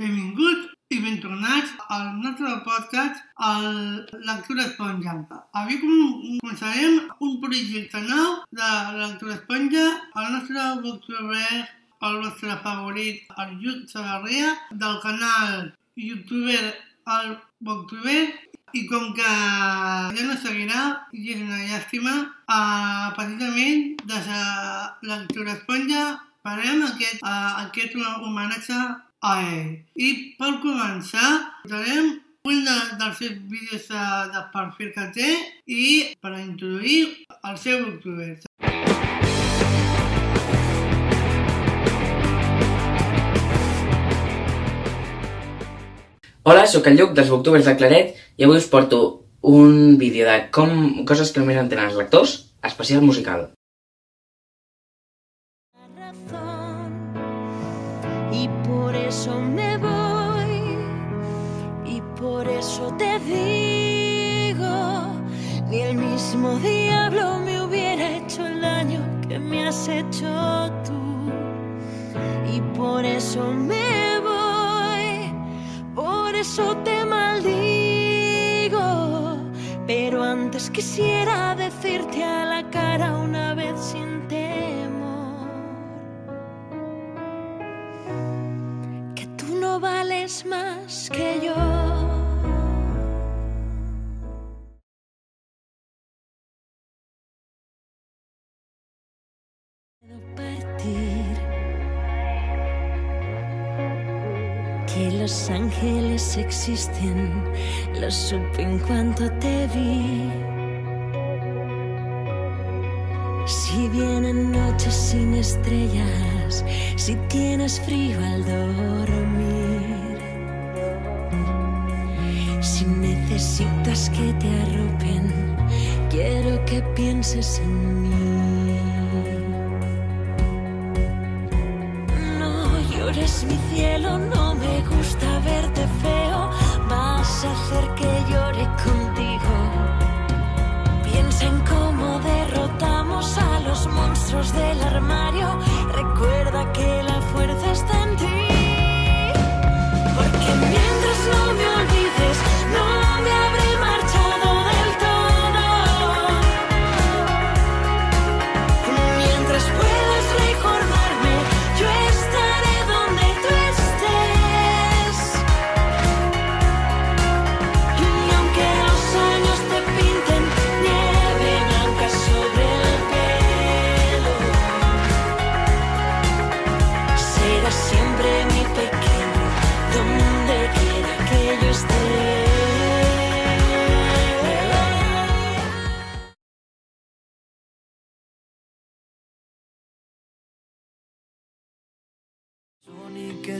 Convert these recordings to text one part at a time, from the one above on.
Benvinguts i ben tornats al nostre podcast, el Lectura Esponja. Avui com- començarem un projecte nou de Lectura Esponja, el nostre youtuber, el vostre favorit, el Lluc Sagarria, del canal youtuber El Booktuber, i com que ja no seguirà, i és una llàstima, eh, precisament des de Lectura Esponja farem aquest, uh, aquest homenatge a ell. I per començar, farem un de, dels seus vídeos de, de perfil que té i per introduir el seu youtuber. Hola, sóc el Lluc dels Booktubers de Claret i avui us porto un vídeo de com coses que només entenen els lectors, especial musical. Y por eso me voy y por eso te digo ni el mismo diablo me hubiera hecho el daño que me has hecho tú. Y por eso me voy por eso te maldigo. Pero antes quisiera decirte a la cara una vez sin temor más que yo. Partir que los ángeles existen, lo supe en cuanto te vi. Si vienen noches sin estrellas, si tienes frío al dormir, necesitas que te arropen, quiero que pienses en mí. No llores mi cielo, no me gusta verte feo, vas a hacer que llore contigo. Piensa en cómo derrotamos a los monstruos del armario. Recuerda que la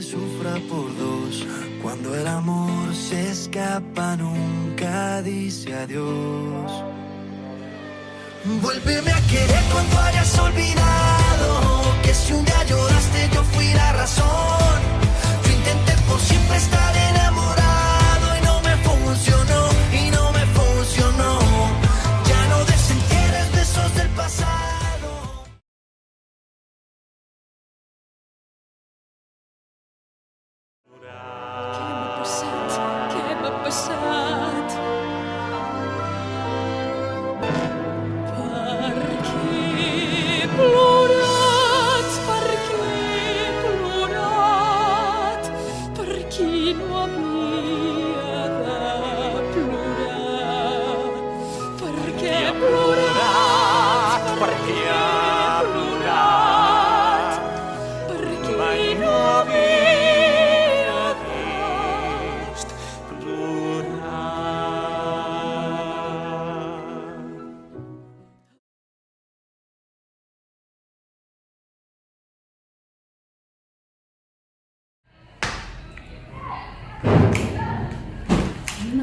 sufra por dos. Cuando el amor se escapa, nunca dice adiós. Vuélveme a querer cuando hayas olvidado que si un día lloraste, yo fui la razón. Yo intenté por siempre estar enamorado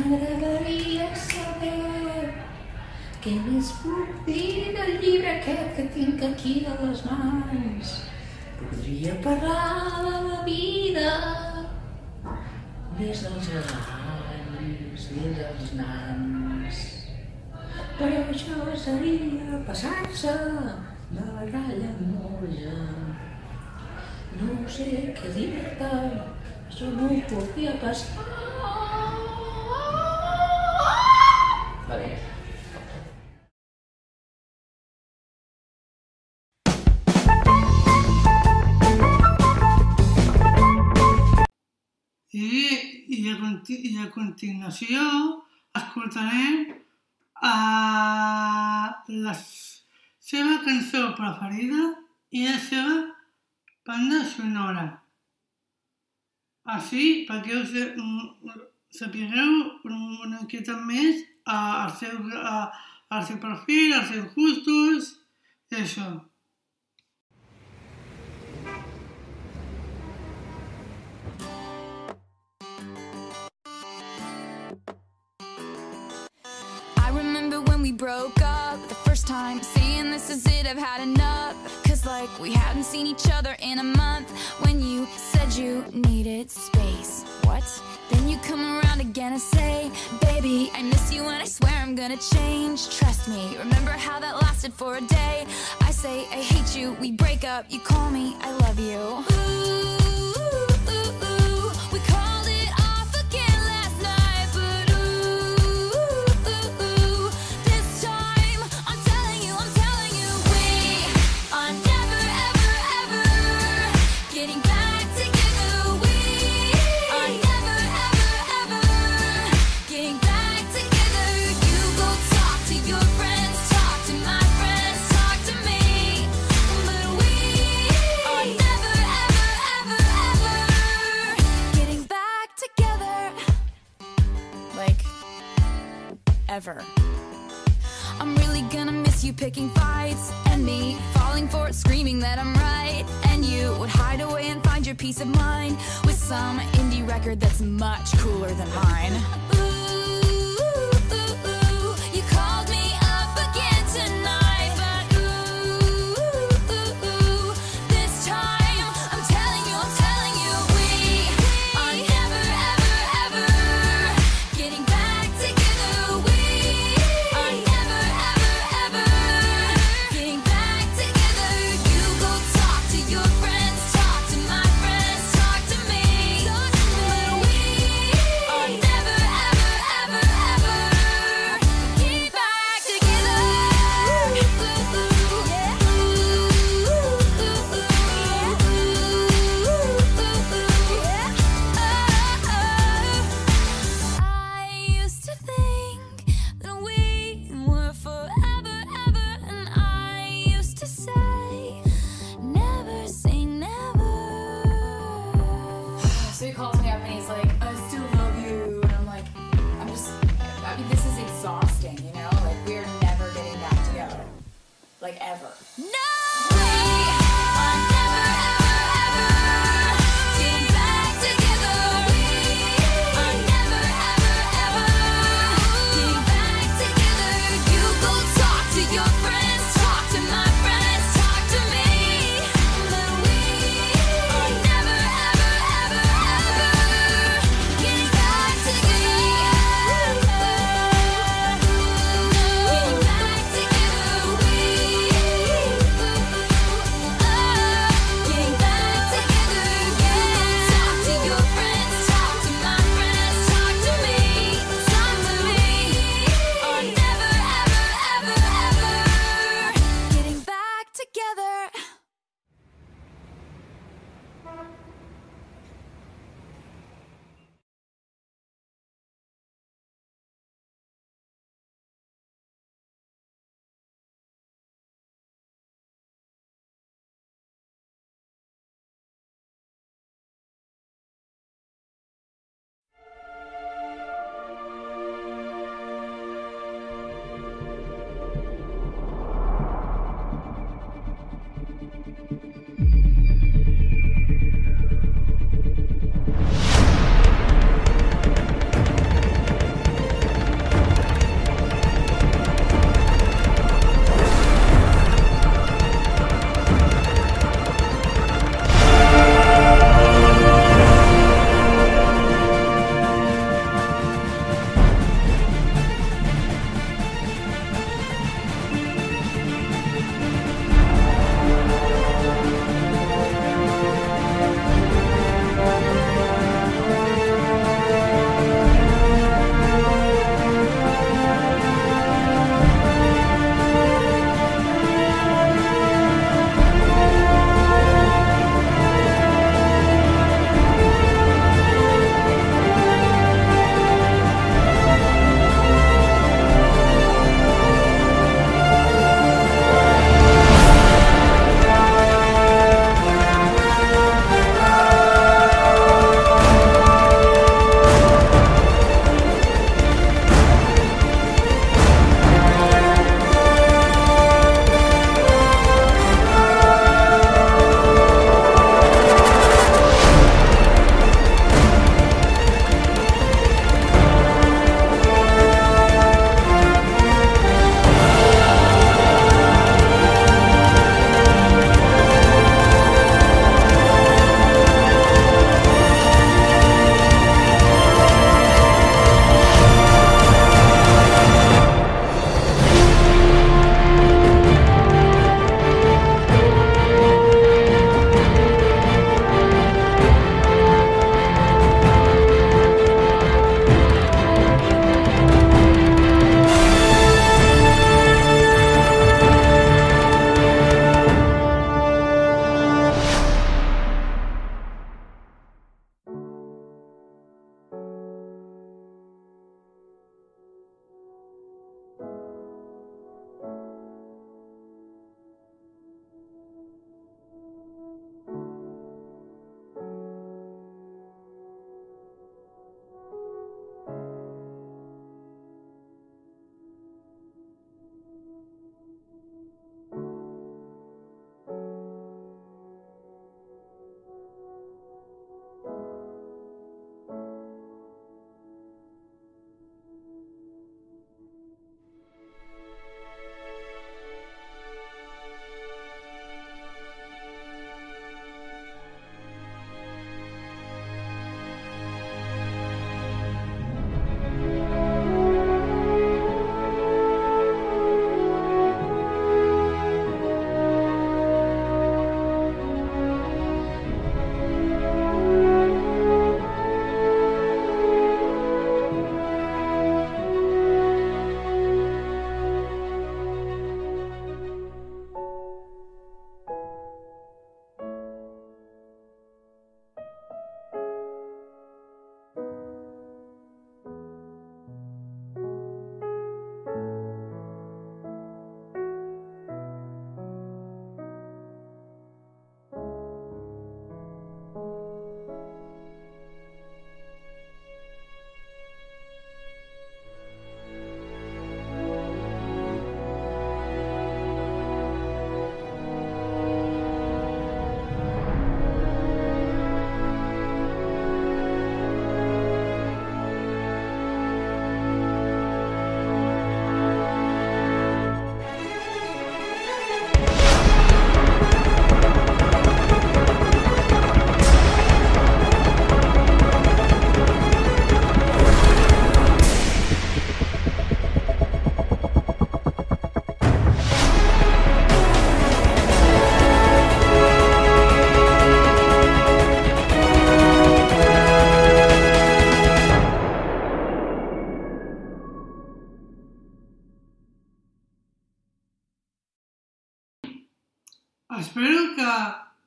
M'agradaria saber què més puc dir del llibre aquest que tinc aquí a les mans. Podria parlar de la vida des dels gegants, des dels nans. Però això seria passar-se de la ratlla moja. No sé què dir-te, això no ho podia passar. conti i a continuació escoltarem uh, la seva cançó preferida i la seva banda sonora. Així, perquè us mm, sapigueu una miqueta més uh, el, seu, uh, el seu perfil, els seus gustos i això. broke up the first time. Saying this is it, I've had enough. Cause like we hadn't seen each other in a month. When you said you needed space What? Then you come around again and say Baby, I miss you and I swear I'm gonna change. Trust me, remember how that lasted for a day. I say I hate you, we break up. You call me, I love you. Ooh, ooh, ooh, ooh. we call peace of mind with some indie record that's much cooler than mine.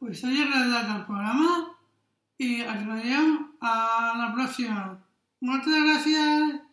Us hagi agradat el programa i ens veiem a la pròxima. Moltes gràcies!